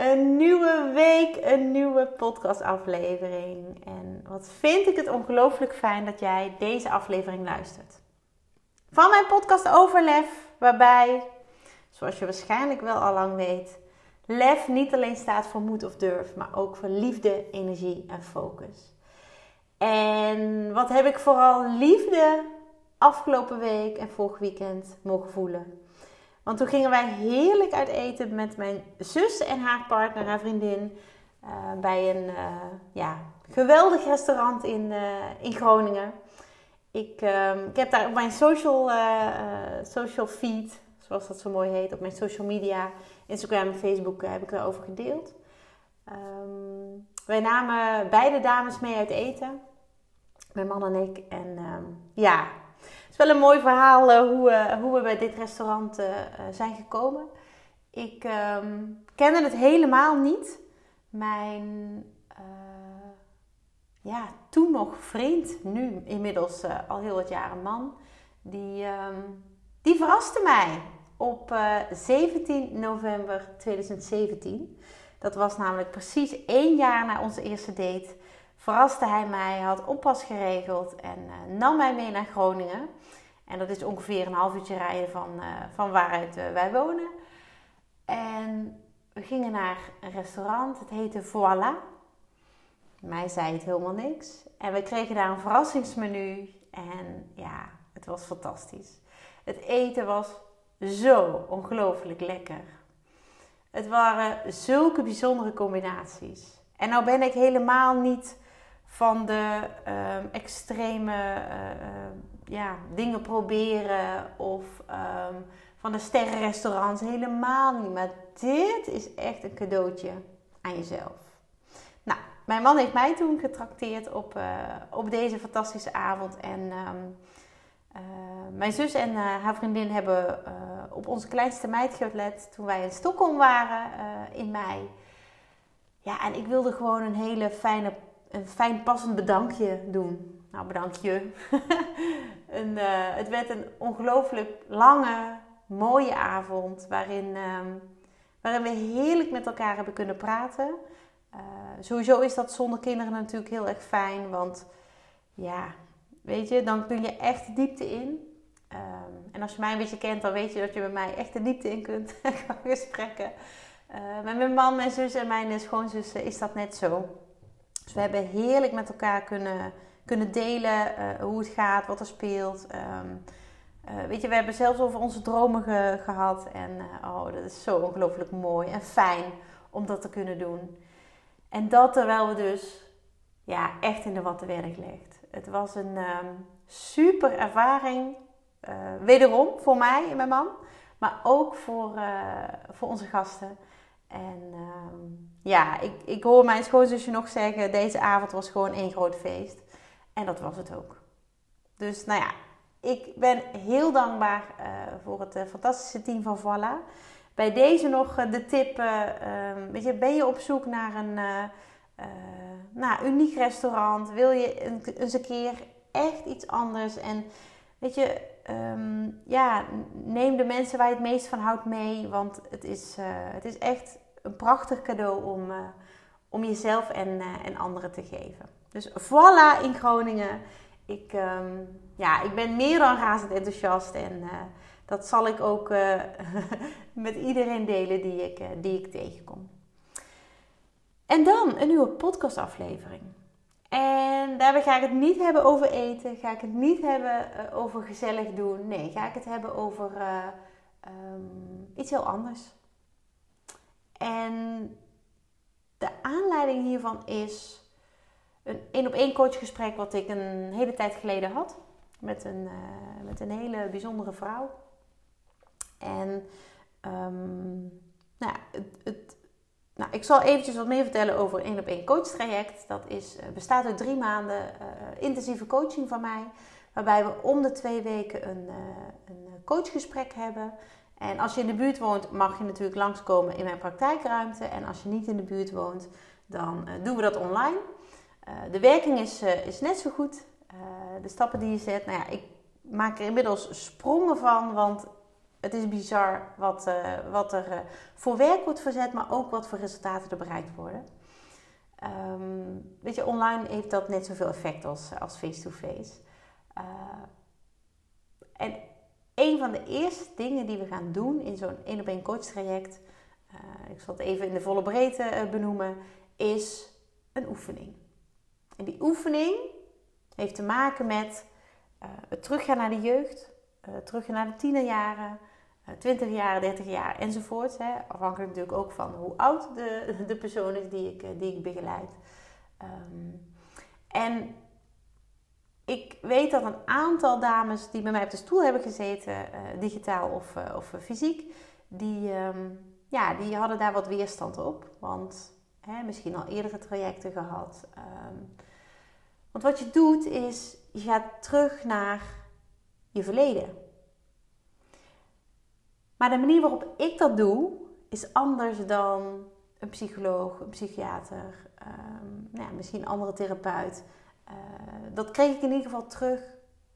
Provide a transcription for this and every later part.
Een nieuwe week, een nieuwe podcastaflevering. En wat vind ik het ongelooflijk fijn dat jij deze aflevering luistert. Van mijn podcast Overlef, waarbij, zoals je waarschijnlijk wel al lang weet, lef niet alleen staat voor moed of durf, maar ook voor liefde, energie en focus. En wat heb ik vooral liefde afgelopen week en vorig weekend mogen voelen. Want toen gingen wij heerlijk uit eten met mijn zus en haar partner, haar vriendin. Uh, bij een uh, ja, geweldig restaurant in, uh, in Groningen. Ik, ehm, ik heb daar op mijn social, social feed, zoals dat zo mooi heet, op mijn social media, Instagram en Facebook, heb ik daarover gedeeld. Um, wij namen beide dames mee uit eten. Mijn man en ik. En um, ja, een mooi verhaal uh, hoe, uh, hoe, we bij dit restaurant uh, zijn gekomen. Ik um, kende het helemaal niet. Mijn ja, toen nog vriend, nu inmiddels al heel wat jaren man, die, um, die verraste mij op 17 november 2017. Dat was namelijk precies één jaar na onze eerste date verraste hij mij, had oppas geregeld en uh, nam mij mee naar Groningen. En dat is ongeveer een half uurtje rijden van, uh, van waaruit uh, wij wonen. En we gingen naar een restaurant, het heette Voila. Mij zei het helemaal niks. En we kregen daar een verrassingsmenu. En ja, het was fantastisch. Het eten was zo ongelooflijk lekker. Het waren zulke bijzondere combinaties. En nou ben ik helemaal niet van de uh, extreme uh, ja, dingen proberen of um, van de sterrenrestaurants. Helemaal niet. Maar dit is echt een cadeautje aan jezelf. Nou, mijn man heeft mij toen getrakteerd op, uh, op deze fantastische avond. En um, mijn zus en haar vriendin hebben op onze kleinste meid gelet toen wij in Stockholm waren in mei. Ja, en ik wilde gewoon een hele fijne een fijn passend bedankje doen. Nou, bedankje. een, uh, het werd een ongelooflijk lange, mooie avond waarin, uh, waarin we heerlijk met elkaar hebben kunnen praten. Uh, sowieso is dat zonder kinderen natuurlijk heel erg fijn, want ja, weet je, dan kun je echt de diepte in. Um, en als je mij een beetje kent, dan weet je dat je bij mij echt de diepte in kunt gaan gesprekken. met mijn man, mijn zus en mijn schoonzussen is dat net zo. Dus we hebben heerlijk met elkaar kunnen, kunnen delen uh, hoe het gaat, wat er speelt. Um, uh, weet je, we hebben zelfs over onze dromen ge, gehad. En uh, oh, dat is zo ongelooflijk mooi en fijn om dat te kunnen doen. En dat terwijl we dus ja, echt in de watten werden gelegd. Het was een um, super ervaring. wederom voor mij en mijn man. Maar ook voor, voor onze gasten. En um, ja, ik, ik hoor mijn schoonzusje nog zeggen: deze avond was gewoon één groot feest. En dat was het ook. Dus nou ja, ik ben heel dankbaar uh, voor het uh, fantastische team van Voila. Bij deze nog uh, de tip: ehm, weet je, ben je op zoek naar een nou, uniek restaurant? Wil je een, eens een keer echt iets anders? En weet je, um, ja, neem de mensen waar je het meest van houdt mee. Want het is, uh, het is echt een prachtig cadeau om, uh, om jezelf en, uh, en anderen te geven. Dus voilà in Groningen. Ik, um, ja, ik ben meer dan razend enthousiast. En dat zal ik ook met iedereen delen die ik, die ik tegenkom. En dan een nieuwe podcastaflevering. En daarbij ga ik het niet hebben over eten. Ga ik het niet hebben uh, over gezellig doen. Nee, ga ik het hebben over uh, um, iets heel anders. En de aanleiding hiervan is een één op één coachgesprek wat ik een hele tijd geleden had. Met een, uh, met een hele bijzondere vrouw. En um, nou ja, het, het Nou, ik zal eventjes wat meer vertellen over een 1 op 1 coach traject. Dat is, bestaat uit drie maanden intensieve coaching van mij. Waarbij we om de twee weken een, een coachgesprek hebben. En als je in de buurt woont, mag je natuurlijk langskomen in mijn praktijkruimte. En als je niet in de buurt woont, dan doen we dat online. de werking is, is net zo goed. de stappen die je zet, nou ja, ik maak er inmiddels sprongen van, want het is bizar wat, uh, wat er uh, voor werk wordt verzet, maar ook wat voor resultaten er bereikt worden. Um, weet je, online heeft dat net zoveel effect als, face-to-face. Uh, en een van de eerste dingen die we gaan doen in zo'n één op één coach traject, ik zal het even in de volle breedte benoemen, is een oefening. En die oefening heeft te maken met het teruggaan naar de jeugd, teruggaan naar de tienerjaren, 20 jaar, 30 jaar enzovoort. Hè. Afhankelijk natuurlijk ook van hoe oud de, de persoon is die ik, die ik begeleid. Um, en ik weet dat een aantal dames die bij mij op de stoel hebben gezeten, uh, digitaal of, of fysiek, die, um, ja, die hadden daar wat weerstand op. Want hè, misschien al eerdere trajecten gehad. Um, want wat je doet is, je gaat terug naar je verleden. Maar de manier waarop ik dat doe, is anders dan een psycholoog, een psychiater, um, nou ja, misschien een andere therapeut. Uh, dat kreeg ik in ieder geval terug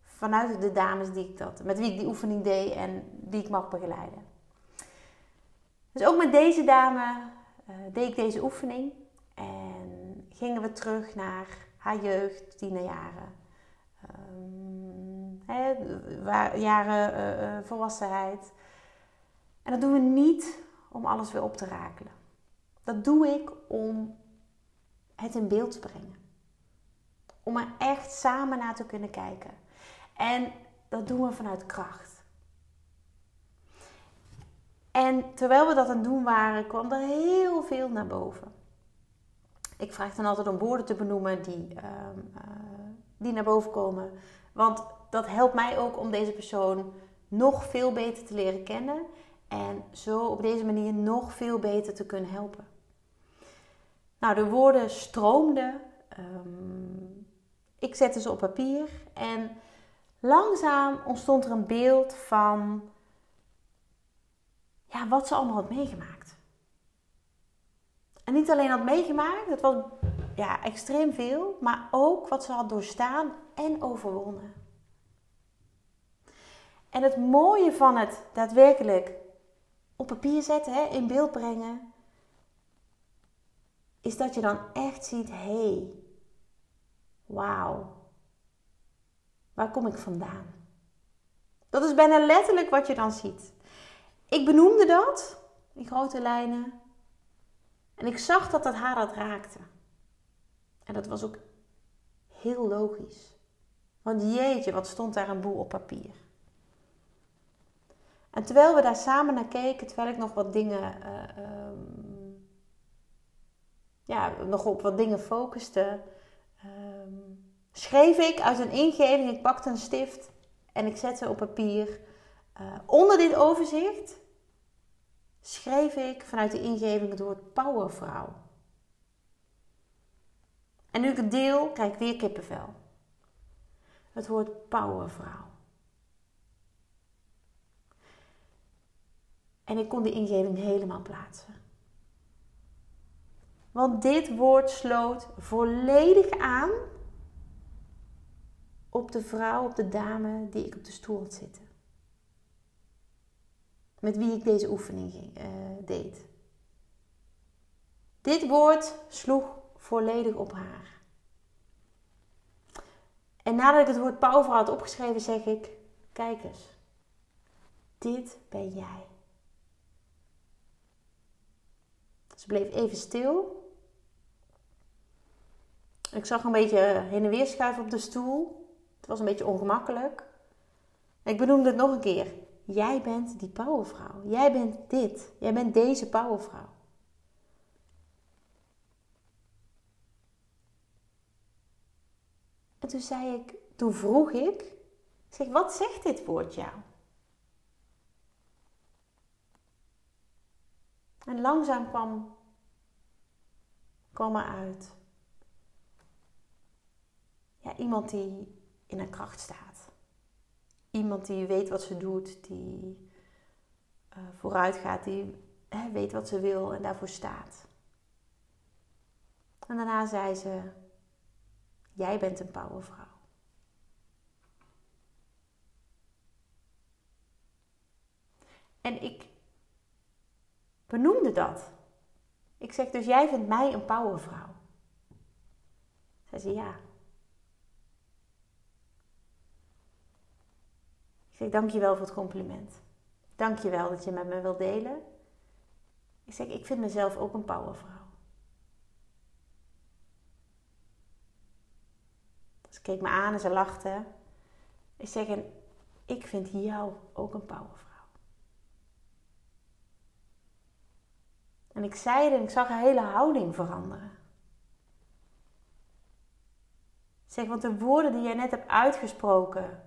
vanuit de dames die ik dat, met wie ik die oefening deed en die ik mag begeleiden. Dus ook met deze dame uh, deed ik deze oefening en gingen we terug naar haar jeugd, tienerjaren. Um, jaren uh, volwassenheid. En dat doen we niet om alles weer op te rakelen. Dat doe ik om het in beeld te brengen. Om er echt samen naar te kunnen kijken. En dat doen we vanuit kracht. En terwijl we dat aan het doen waren, kwam er heel veel naar boven. Ik vraag dan altijd om woorden te benoemen die, uh, die naar boven komen. Want dat helpt mij ook om deze persoon nog veel beter te leren kennen en zo op deze manier nog veel beter te kunnen helpen. Nou, de woorden stroomden. Um, ik zette ze op papier en langzaam ontstond er een beeld van ja, wat ze allemaal had meegemaakt. En niet alleen had meegemaakt, het was ja, extreem veel, maar ook wat ze had doorstaan en overwonnen. En het mooie van het daadwerkelijk op papier zetten, hè, in beeld brengen, is dat je dan echt ziet: hé, hey, wauw, waar kom ik vandaan? Dat is bijna letterlijk wat je dan ziet. Ik benoemde dat in grote lijnen en ik zag dat dat haar dat raakte. En dat was ook heel logisch. Want jeetje, wat stond daar een boel op papier. En terwijl we daar samen naar keken, terwijl ik nog wat dingen, uh, um, ja, nog op wat dingen focuste, um, schreef ik uit een ingeving, ik pakte een stift en ik zette op papier. Uh, onder dit overzicht schreef ik vanuit de ingeving het woord powervrouw. En nu ik het deel, krijg ik weer kippenvel. Het woord powervrouw. En ik kon die ingeving helemaal plaatsen. Want dit woord sloot volledig aan op de vrouw, op de dame die ik op de stoel had zitten. Met wie ik deze oefening uh, deed. Dit woord sloeg volledig op haar. En nadat ik het woord pauwvrouw had opgeschreven, zeg ik: Kijk eens, dit ben jij. Ze bleef even stil. Ik zag een beetje heen en weer schuiven op de stoel. Het was een beetje ongemakkelijk. Ik benoemde het nog een keer. Jij bent die powervrouw. Jij bent dit. Jij bent deze powervrouw. En toen zei ik, toen vroeg ik, zeg, wat zegt dit woord jou? En langzaam kwam kwam eruit. Ja, iemand die in haar kracht staat. Iemand die weet wat ze doet, die uh, vooruit gaat, die weet wat ze wil en daarvoor staat. En daarna zei ze: Jij bent een powervrouw. En ik benoemde dat. Ik zeg dus, jij vindt mij een powervrouw. Zei ze, ja. Ik zeg, dankjewel voor het compliment. Dankjewel dat je met me wilt delen. Ik zeg, ik vind mezelf ook een powervrouw. Ze keek me aan en ze lachte. Ik zeg, en ik vind jou ook een powervrouw. En ik zei en ik zag haar hele houding veranderen. Zeg, want de woorden die jij net hebt uitgesproken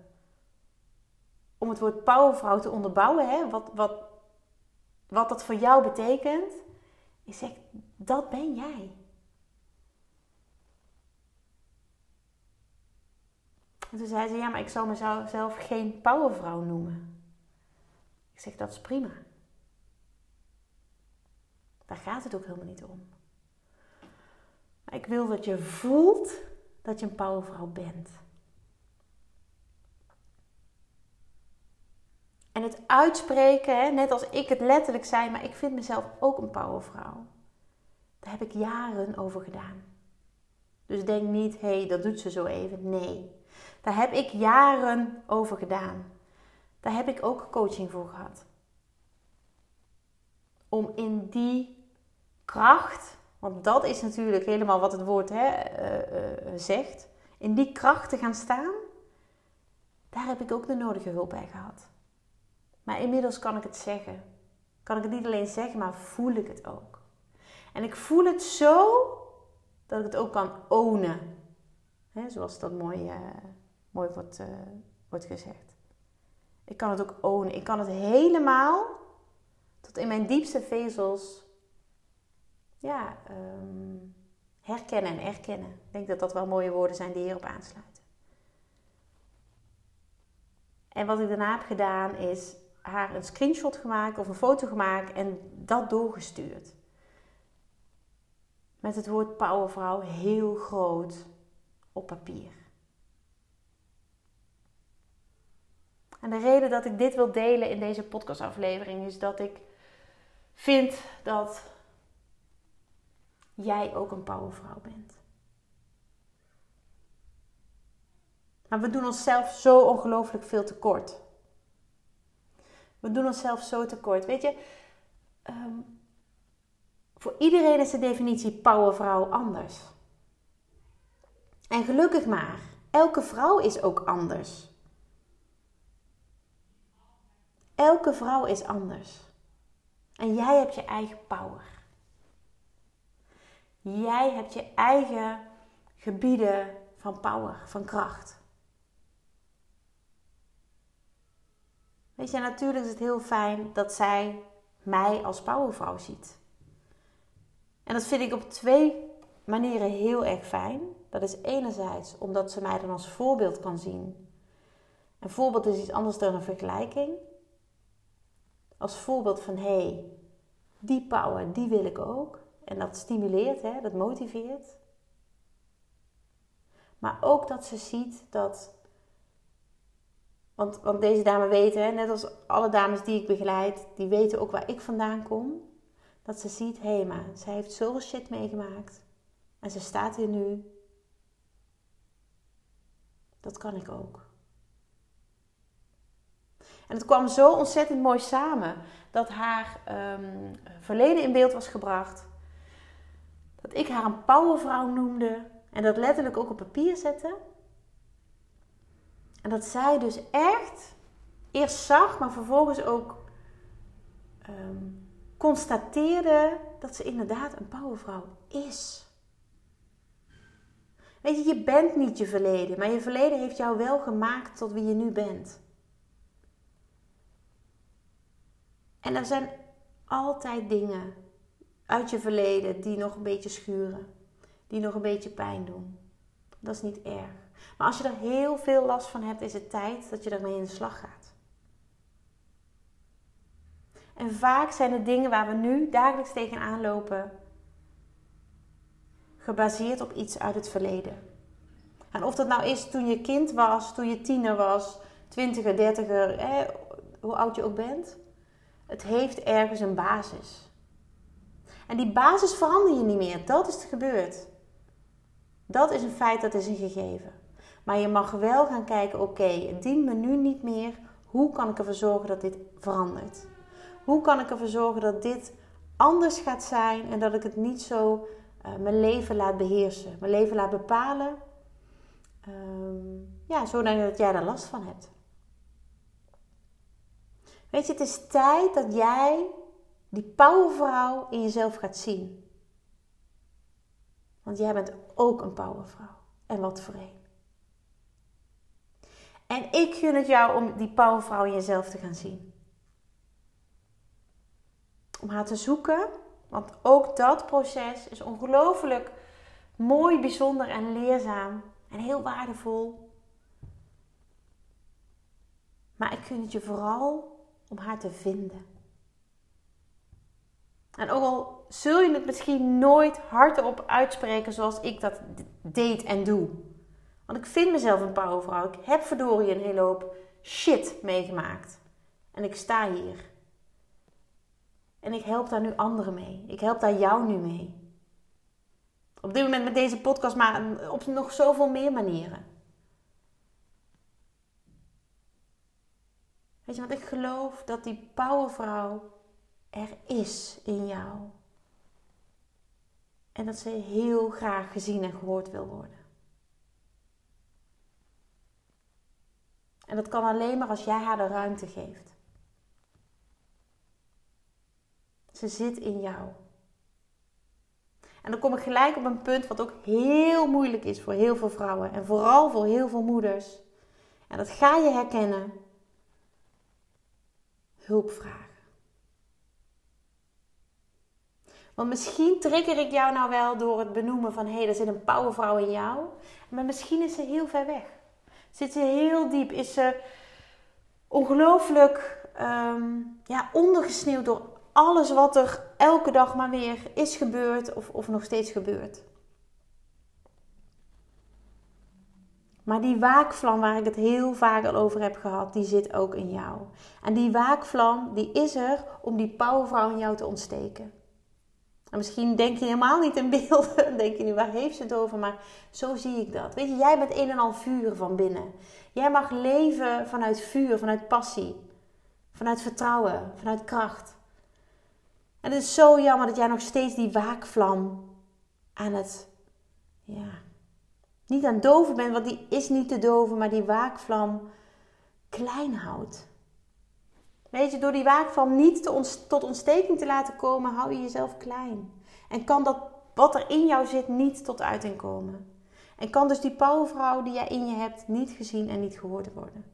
om het woord powervrouw te onderbouwen, hè, wat, wat, wat dat voor jou betekent, ik zeg, dat ben jij. En toen zei ze, ja, maar ik zal mezelf geen powervrouw noemen. Ik zeg, dat is prima. Daar gaat het ook helemaal niet om. Maar ik wil dat je voelt dat je een powervrouw bent. En het uitspreken, net als ik het letterlijk zei, maar ik vind mezelf ook een powervrouw. Daar heb ik jaren over gedaan. Dus denk niet, hé, hey, dat doet ze zo even. Nee, daar heb ik jaren over gedaan. Daar heb ik ook coaching voor gehad. Om in die kracht, want dat is natuurlijk helemaal wat het woord hè, uh, uh, zegt, in die kracht te gaan staan, daar heb ik ook de nodige hulp bij gehad. Maar inmiddels kan ik het zeggen. Kan ik het niet alleen zeggen, maar voel ik het ook. En ik voel het zo dat ik het ook kan ownen. Zoals dat mooi, mooi wordt, wordt gezegd. Ik kan het ook ownen. Ik kan het helemaal tot in mijn diepste vezels ja, ehm, herkennen en erkennen. Ik denk dat dat wel mooie woorden zijn die hierop aansluiten. En wat ik daarna heb gedaan is haar een screenshot gemaakt of een foto gemaakt en dat doorgestuurd. Met het woord powervrouw heel groot op papier. En de reden dat ik dit wil delen in deze podcastaflevering is dat ik vind dat jij ook een powervrouw bent. Maar we doen onszelf zo ongelooflijk veel tekort. We doen onszelf zo tekort. Weet je, ehm, voor iedereen is de definitie powervrouw anders. En gelukkig maar, elke vrouw is ook anders. Elke vrouw is anders. En jij hebt je eigen power. Jij hebt je eigen gebieden van power, van kracht. Weet je, natuurlijk is het heel fijn dat zij mij als powervrouw ziet. En dat vind ik op twee manieren heel erg fijn. Dat is enerzijds omdat ze mij dan als voorbeeld kan zien. Een voorbeeld is iets anders dan een vergelijking. Als voorbeeld van hé, hey, die power, die wil ik ook. En dat stimuleert, hè, dat motiveert. Maar ook dat ze ziet dat. Want, want deze dame weten, hè, net als alle dames die ik begeleid, die weten ook waar ik vandaan kom. Dat ze ziet, hé, hey, maar zij heeft zoveel shit meegemaakt. En ze staat hier nu. Dat kan ik ook. En het kwam zo ontzettend mooi samen dat haar um, verleden in beeld was gebracht dat ik haar een powervrouw noemde en dat letterlijk ook op papier zette. En dat zij dus echt eerst zag, maar vervolgens ook um, constateerde dat ze inderdaad een powervrouw is. Weet je, je bent niet je verleden, maar je verleden heeft jou wel gemaakt tot wie je nu bent. En er zijn altijd dingen uit je verleden die nog een beetje schuren, die nog een beetje pijn doen. Dat is niet erg. Maar als je er heel veel last van hebt, is het tijd dat je ermee in de slag gaat. En vaak zijn de dingen waar we nu dagelijks tegenaan lopen gebaseerd op iets uit het verleden. En of dat nou is toen je kind was, toen je tiener was, twintiger, dertiger, hoe oud je ook bent. Het heeft ergens een basis. En die basis verander je niet meer. Dat is gebeurd. Dat is een feit, dat is een gegeven. Maar je mag wel gaan kijken, oké, het dient me nu niet meer. Hoe kan ik ervoor zorgen dat dit verandert? Hoe kan ik ervoor zorgen dat dit anders gaat zijn en dat ik het niet zo uh, mijn leven laat beheersen, mijn leven laat bepalen? Um, ja, zodat jij daar last van hebt. Weet je, het is tijd dat jij die powervrouw in jezelf gaat zien. Want jij bent ook een powervrouw. En wat voor een. En ik gun het jou om die powervrouw in jezelf te gaan zien. Om haar te zoeken. Want ook dat proces is ongelooflijk mooi, bijzonder en leerzaam. En heel waardevol. Maar ik gun het je vooral om haar te vinden. En ook al zul je het misschien nooit hardop uitspreken zoals ik dat deed en doe. Want ik vind mezelf een powervrouw. Ik heb verdorie een hele hoop shit meegemaakt. En ik sta hier. En ik help daar nu anderen mee. Ik help daar jou nu mee. Op dit moment met deze podcast, maar op nog zoveel meer manieren. Weet je, want ik geloof dat die powervrouw er is in jou. En dat ze heel graag gezien en gehoord wil worden. En dat kan alleen maar als jij haar de ruimte geeft. Ze zit in jou. En dan kom ik gelijk op een punt wat ook heel moeilijk is voor heel veel vrouwen en vooral voor heel veel moeders. En dat ga je herkennen hulp vragen. Want misschien trigger ik jou nou wel door het benoemen van hé, hey, er zit een powervrouw in jou. Maar misschien is ze heel ver weg. Zit ze heel diep? Is ze ongelooflijk um, ja, ondergesneeuwd door alles wat er elke dag maar weer is gebeurd of, of nog steeds gebeurt? Maar die waakvlam waar ik het heel vaak al over heb gehad, die zit ook in jou. En die waakvlam, die is er om die powervrouw in jou te ontsteken. En misschien denk je helemaal niet in beelden. denk je nu, waar heeft ze het over? Maar zo zie ik dat. Weet je, jij bent een en al vuur van binnen. Jij mag leven vanuit vuur, vanuit passie. Vanuit vertrouwen, vanuit kracht. En het is zo jammer dat jij nog steeds die waakvlam aan het, ja, niet aan doven bent, want die is niet te doven, maar die waakvlam klein houdt. Weet je, door die waakvlam niet tot ontsteking te laten komen, hou je jezelf klein. En kan dat wat er in jou zit niet tot uiting komen. En kan dus die powervrouw die jij in je hebt niet gezien en niet gehoord worden.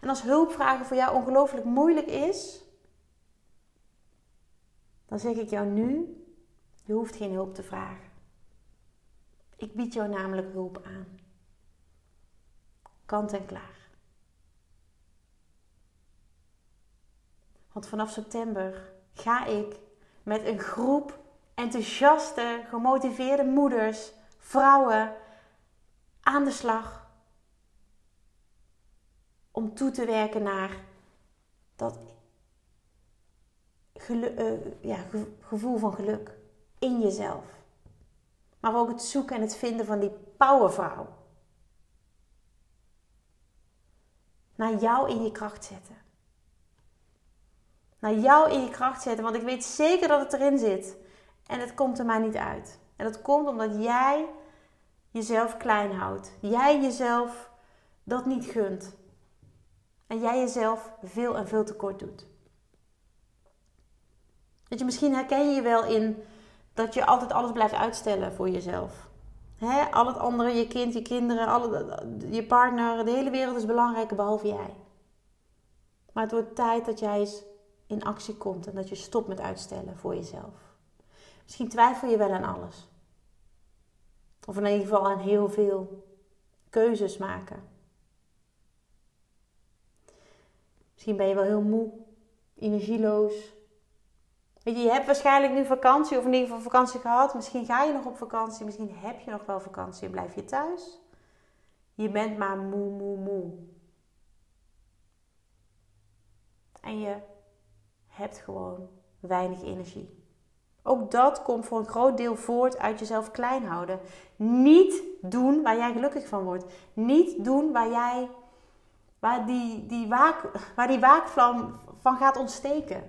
En als hulpvragen voor jou ongelooflijk moeilijk is, dan zeg ik jou nu, je hoeft geen hulp te vragen. Ik bied jou namelijk hulp aan. Kant en klaar. Want vanaf september ga ik met een groep enthousiaste, gemotiveerde moeders, vrouwen aan de slag om toe te werken naar dat ja, gevoel van geluk in jezelf. Maar ook het zoeken en het vinden van die powervrouw. Naar jou in je kracht zetten. Naar jou in je kracht zetten, want ik weet zeker dat het erin zit. En het komt er maar niet uit. En dat komt omdat jij jezelf klein houdt. Jij jezelf dat niet gunt. En jij jezelf veel en veel tekort doet. Dat je, misschien herken je je wel in dat je altijd alles blijft uitstellen voor jezelf. Al het andere, je kind, je kinderen, alle, je partner, de hele wereld is belangrijk behalve jij. Maar het wordt tijd dat jij eens in actie komt en dat je stopt met uitstellen voor jezelf. Misschien twijfel je wel aan alles. Of in ieder geval aan heel veel keuzes maken. Misschien ben je wel heel moe, energieloos. Je hebt waarschijnlijk nu vakantie of in ieder geval vakantie gehad. Misschien ga je nog op vakantie, misschien heb je nog wel vakantie en blijf je thuis. Je bent maar moe, moe, moe. En je hebt gewoon weinig energie. Ook dat komt voor een groot deel voort uit jezelf klein houden. Niet doen waar jij gelukkig van wordt. Niet doen waar jij waar die, die, waak, waar die waakvlam van gaat ontsteken.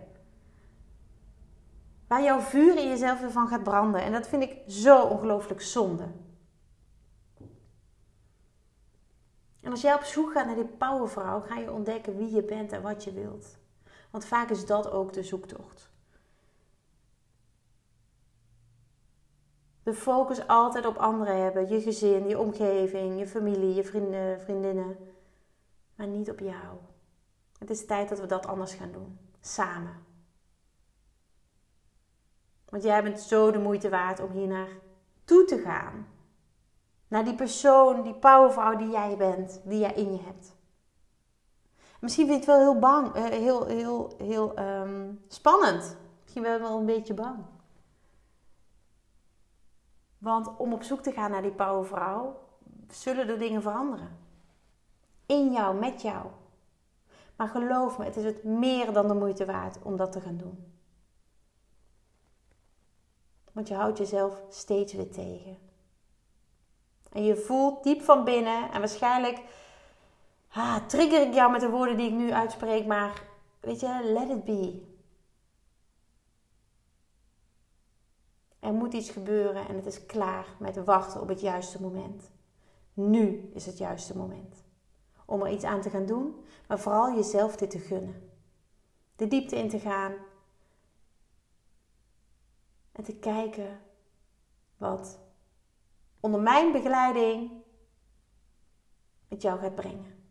Waar jouw vuur in jezelf weer van gaat branden. En dat vind ik zo ongelooflijk zonde. En als jij op zoek gaat naar die powervrouw, ga je ontdekken wie je bent en wat je wilt. Want vaak is dat ook de zoektocht. De focus altijd op anderen hebben, je gezin, je omgeving, je familie, je vrienden, vriendinnen, maar niet op jou. Het is tijd dat we dat anders gaan doen, samen. Want jij bent zo de moeite waard om hier naar toe te gaan. Naar die persoon, die powervrouw die jij bent, die jij in je hebt. Misschien vind je het wel heel bang, eh, heel, heel, heel ehm, spannend. Misschien wel wel een beetje bang. Want om op zoek te gaan naar die powervrouw, zullen er dingen veranderen. In jou, met jou. Maar geloof me, het is het meer dan de moeite waard om dat te gaan doen. Want je houdt jezelf steeds weer tegen. En je voelt diep van binnen, en waarschijnlijk trigger ik jou met de woorden die ik nu uitspreek, maar weet je, let it be. Er moet iets gebeuren en het is klaar met wachten op het juiste moment. Nu is het juiste moment om er iets aan te gaan doen, maar vooral jezelf dit te gunnen. De diepte in te gaan en te kijken wat onder mijn begeleiding het jou gaat brengen.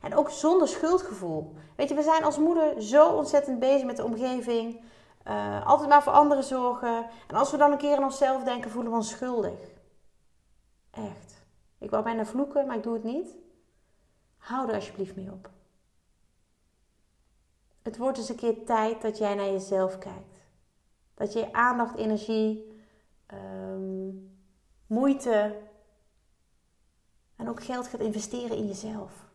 En ook zonder schuldgevoel. Weet je, we zijn als moeder zo ontzettend bezig met de omgeving. Uh, altijd maar voor anderen zorgen. En als we dan een keer aan onszelf denken, voelen we ons schuldig. Echt. Ik wou bijna vloeken, maar ik doe het niet. Hou er alsjeblieft mee op. Het wordt eens een keer tijd dat jij naar jezelf kijkt. Dat je aandacht, energie, um, moeite en ook geld gaat investeren in jezelf.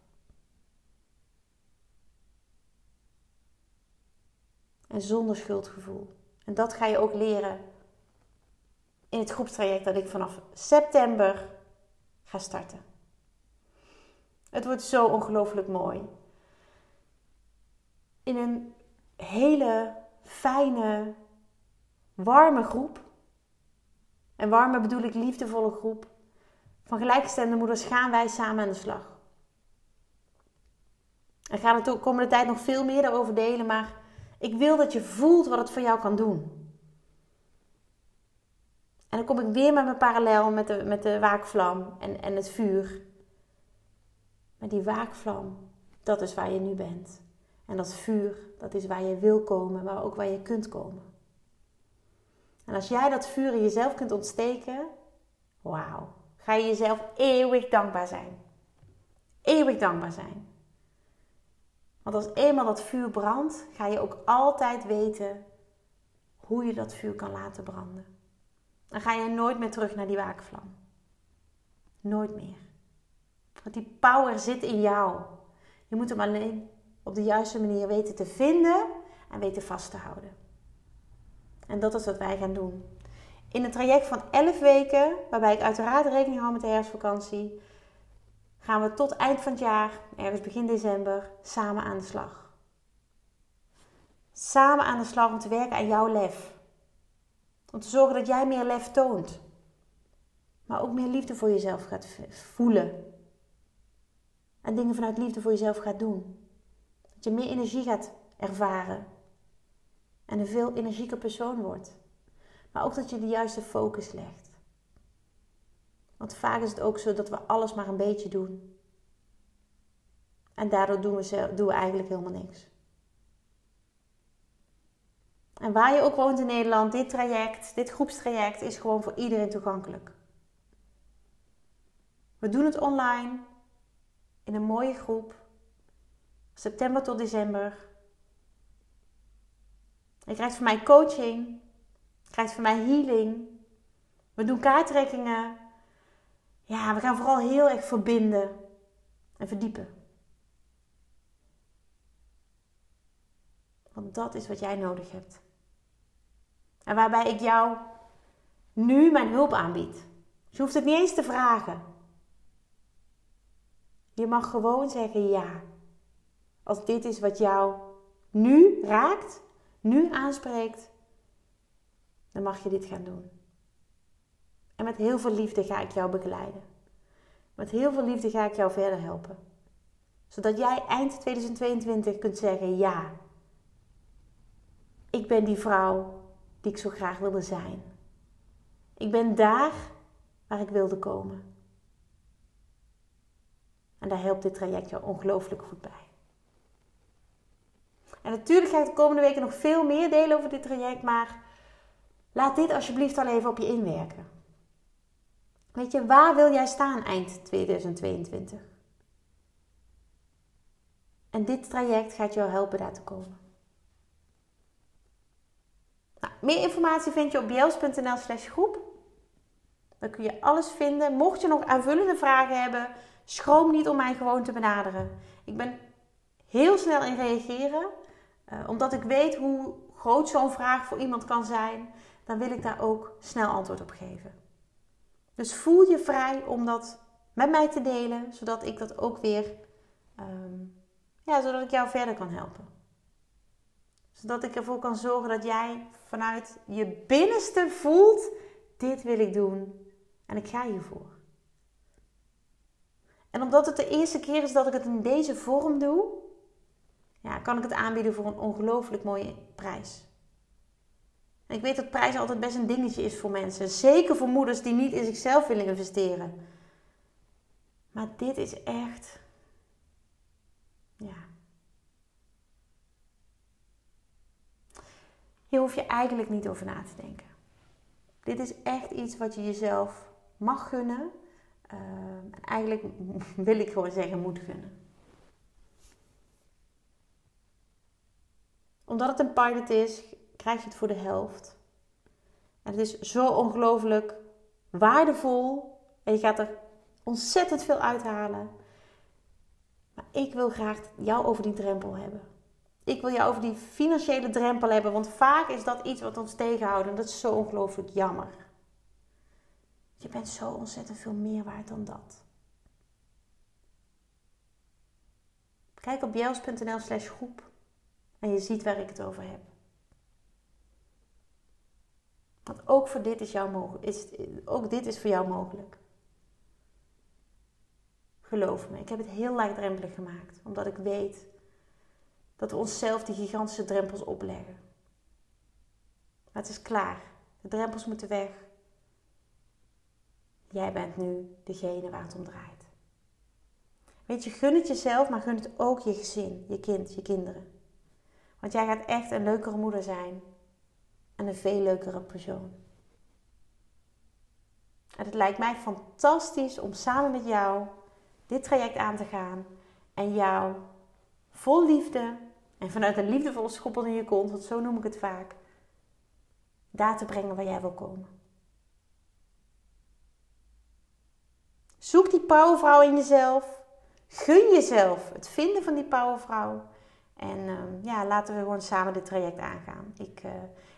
En zonder schuldgevoel. En dat ga je ook leren in het groepstraject dat ik vanaf september ga starten. Het wordt zo ongelooflijk mooi. In een hele fijne, warme groep. En warme bedoel ik liefdevolle groep. Van gelijkgestemde moeders gaan wij samen aan de slag. En ga er de komende tijd nog veel meer daarover delen, maar ik wil dat je voelt wat het voor jou kan doen. En dan kom ik weer met mijn parallel met de, met de waakvlam en, en het vuur. Maar die waakvlam, dat is waar je nu bent. En dat vuur, dat is waar je wil komen, maar ook waar je kunt komen. En als jij dat vuur in jezelf kunt ontsteken, wauw, ga je jezelf eeuwig dankbaar zijn. Eeuwig dankbaar zijn. Want als eenmaal dat vuur brandt, ga je ook altijd weten hoe je dat vuur kan laten branden. Dan ga je nooit meer terug naar die waakvlam. Nooit meer. Want die power zit in jou. Je moet hem alleen op de juiste manier weten te vinden en weten vast te houden. En dat is wat wij gaan doen. In een traject van 11 weken, waarbij ik uiteraard rekening hou met de herfstvakantie, gaan we tot eind van het jaar, ergens begin december, samen aan de slag. Samen aan de slag om te werken aan jouw lef. Om te zorgen dat jij meer lef toont. Maar ook meer liefde voor jezelf gaat voelen. En dingen vanuit liefde voor jezelf gaat doen. Dat je meer energie gaat ervaren. En een veel energieker persoon wordt. Maar ook dat je de juiste focus legt. Want vaak is het ook zo dat we alles maar een beetje doen. En daardoor doen we, doen we eigenlijk helemaal niks. En waar je ook woont in Nederland, dit traject, dit groepstraject is gewoon voor iedereen toegankelijk. We doen het online in een mooie groep. September tot december. Je krijgt van mij coaching. Je krijgt van mij healing. We doen kaarttrekkingen. Ja, we gaan vooral heel erg verbinden en verdiepen. Want dat is wat jij nodig hebt. En waarbij ik jou nu mijn hulp aanbied. je hoeft het niet eens te vragen. Je mag gewoon zeggen ja. Als dit is wat jou nu raakt, nu aanspreekt, dan mag je dit gaan doen. En met heel veel liefde ga ik jou begeleiden. Met heel veel liefde ga ik jou verder helpen. Zodat jij eind 2022 kunt zeggen: ja, ik ben die vrouw die ik zo graag wilde zijn. Ik ben daar waar ik wilde komen. En daar helpt dit traject jou ongelooflijk goed bij. En natuurlijk ga ik de komende weken nog veel meer delen over dit traject, maar laat dit alsjeblieft al even op je inwerken. Weet je, waar wil jij staan eind 2022? En dit traject gaat jou helpen daar te komen. Nou, meer informatie vind je op bjels.nl slash groep. Dan kun je alles vinden. Mocht je nog aanvullende vragen hebben, schroom niet om mij gewoon te benaderen. Ik ben heel snel in reageren. Uh, omdat ik weet hoe groot zo'n vraag voor iemand kan zijn, dan wil ik daar ook snel antwoord op geven. Dus voel je vrij om dat met mij te delen, zodat ik dat ook weer, um, ja, zodat ik jou verder kan helpen. Zodat ik ervoor kan zorgen dat jij vanuit je binnenste voelt, dit wil ik doen en ik ga hiervoor. En omdat het de eerste keer is dat ik het in deze vorm doe, ja, kan ik het aanbieden voor een ongelooflijk mooie prijs. En ik weet dat prijs altijd best een dingetje is voor mensen. Zeker voor moeders die niet in zichzelf willen investeren. Maar dit is echt. Ja. Hier hoef je eigenlijk niet over na te denken. Dit is echt iets wat je jezelf mag gunnen. Uh, eigenlijk wil ik gewoon zeggen, moet gunnen. Omdat het een pilot is, krijg je het voor de helft. En het is zo ongelooflijk waardevol. En je gaat er ontzettend veel uithalen. Maar ik wil graag jou over die drempel hebben. Ik wil jou over die financiële drempel hebben. Want vaak is dat iets wat ons tegenhoudt. En dat is zo ongelooflijk jammer. Je bent zo ontzettend veel meer waard dan dat. Kijk op jels.nl slash groep. En je ziet waar ik het over heb. Want ook, voor dit is, jou is, ook dit is voor jou mogelijk. Geloof me, ik heb het heel laagdrempelig gemaakt. Omdat ik weet dat we onszelf die gigantische drempels opleggen. Maar het is klaar. De drempels moeten weg. Jij bent nu degene waar het om draait. Weet je, gun het jezelf, maar gun het ook je gezin, je kind, je kinderen. Want jij gaat echt een leukere moeder zijn. En een veel leukere persoon. En het lijkt mij fantastisch om samen met jou dit traject aan te gaan. En jou vol liefde en vanuit een liefdevolle schoppel in je kont, want zo noem ik het vaak, daar te brengen waar jij wil komen. Zoek die powervrouw in jezelf. Gun jezelf het vinden van die powervrouw. En ehm, ja, laten we gewoon samen dit traject aangaan. Ik, uh,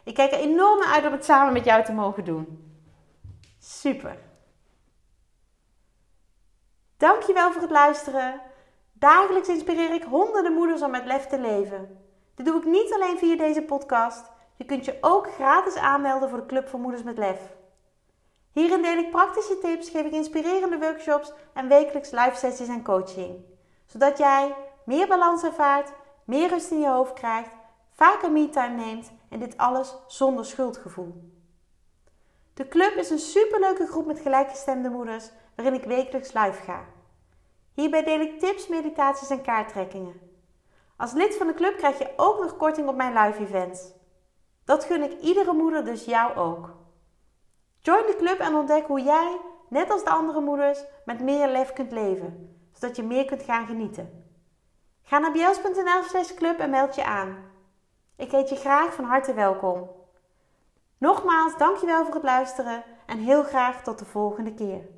ik kijk er enorm uit om het samen met jou te mogen doen. Super. Dankjewel voor het luisteren. Dagelijks inspireer ik honderden moeders om met lef te leven. Dit doe ik niet alleen via deze podcast. Je kunt je ook gratis aanmelden voor de Club voor Moeders met Lef. Hierin deel ik praktische tips, geef ik inspirerende workshops en wekelijks live sessies en coaching. Zodat jij meer balans ervaart meer rust in je hoofd krijgt, vaker me-time neemt en dit alles zonder schuldgevoel. De club is een superleuke groep met gelijkgestemde moeders waarin ik wekelijks live ga. Hierbij deel ik tips, meditaties en kaarttrekkingen. Als lid van de club krijg je ook nog korting op mijn live events. Dat gun ik iedere moeder, dus jou ook. Join de club en ontdek hoe jij, net als de andere moeders, met meer lef kunt leven, zodat je meer kunt gaan genieten. Ga naar bjels.nl slash club en meld je aan. Ik heet je graag van harte welkom. Nogmaals, dankjewel voor het luisteren en heel graag tot de volgende keer.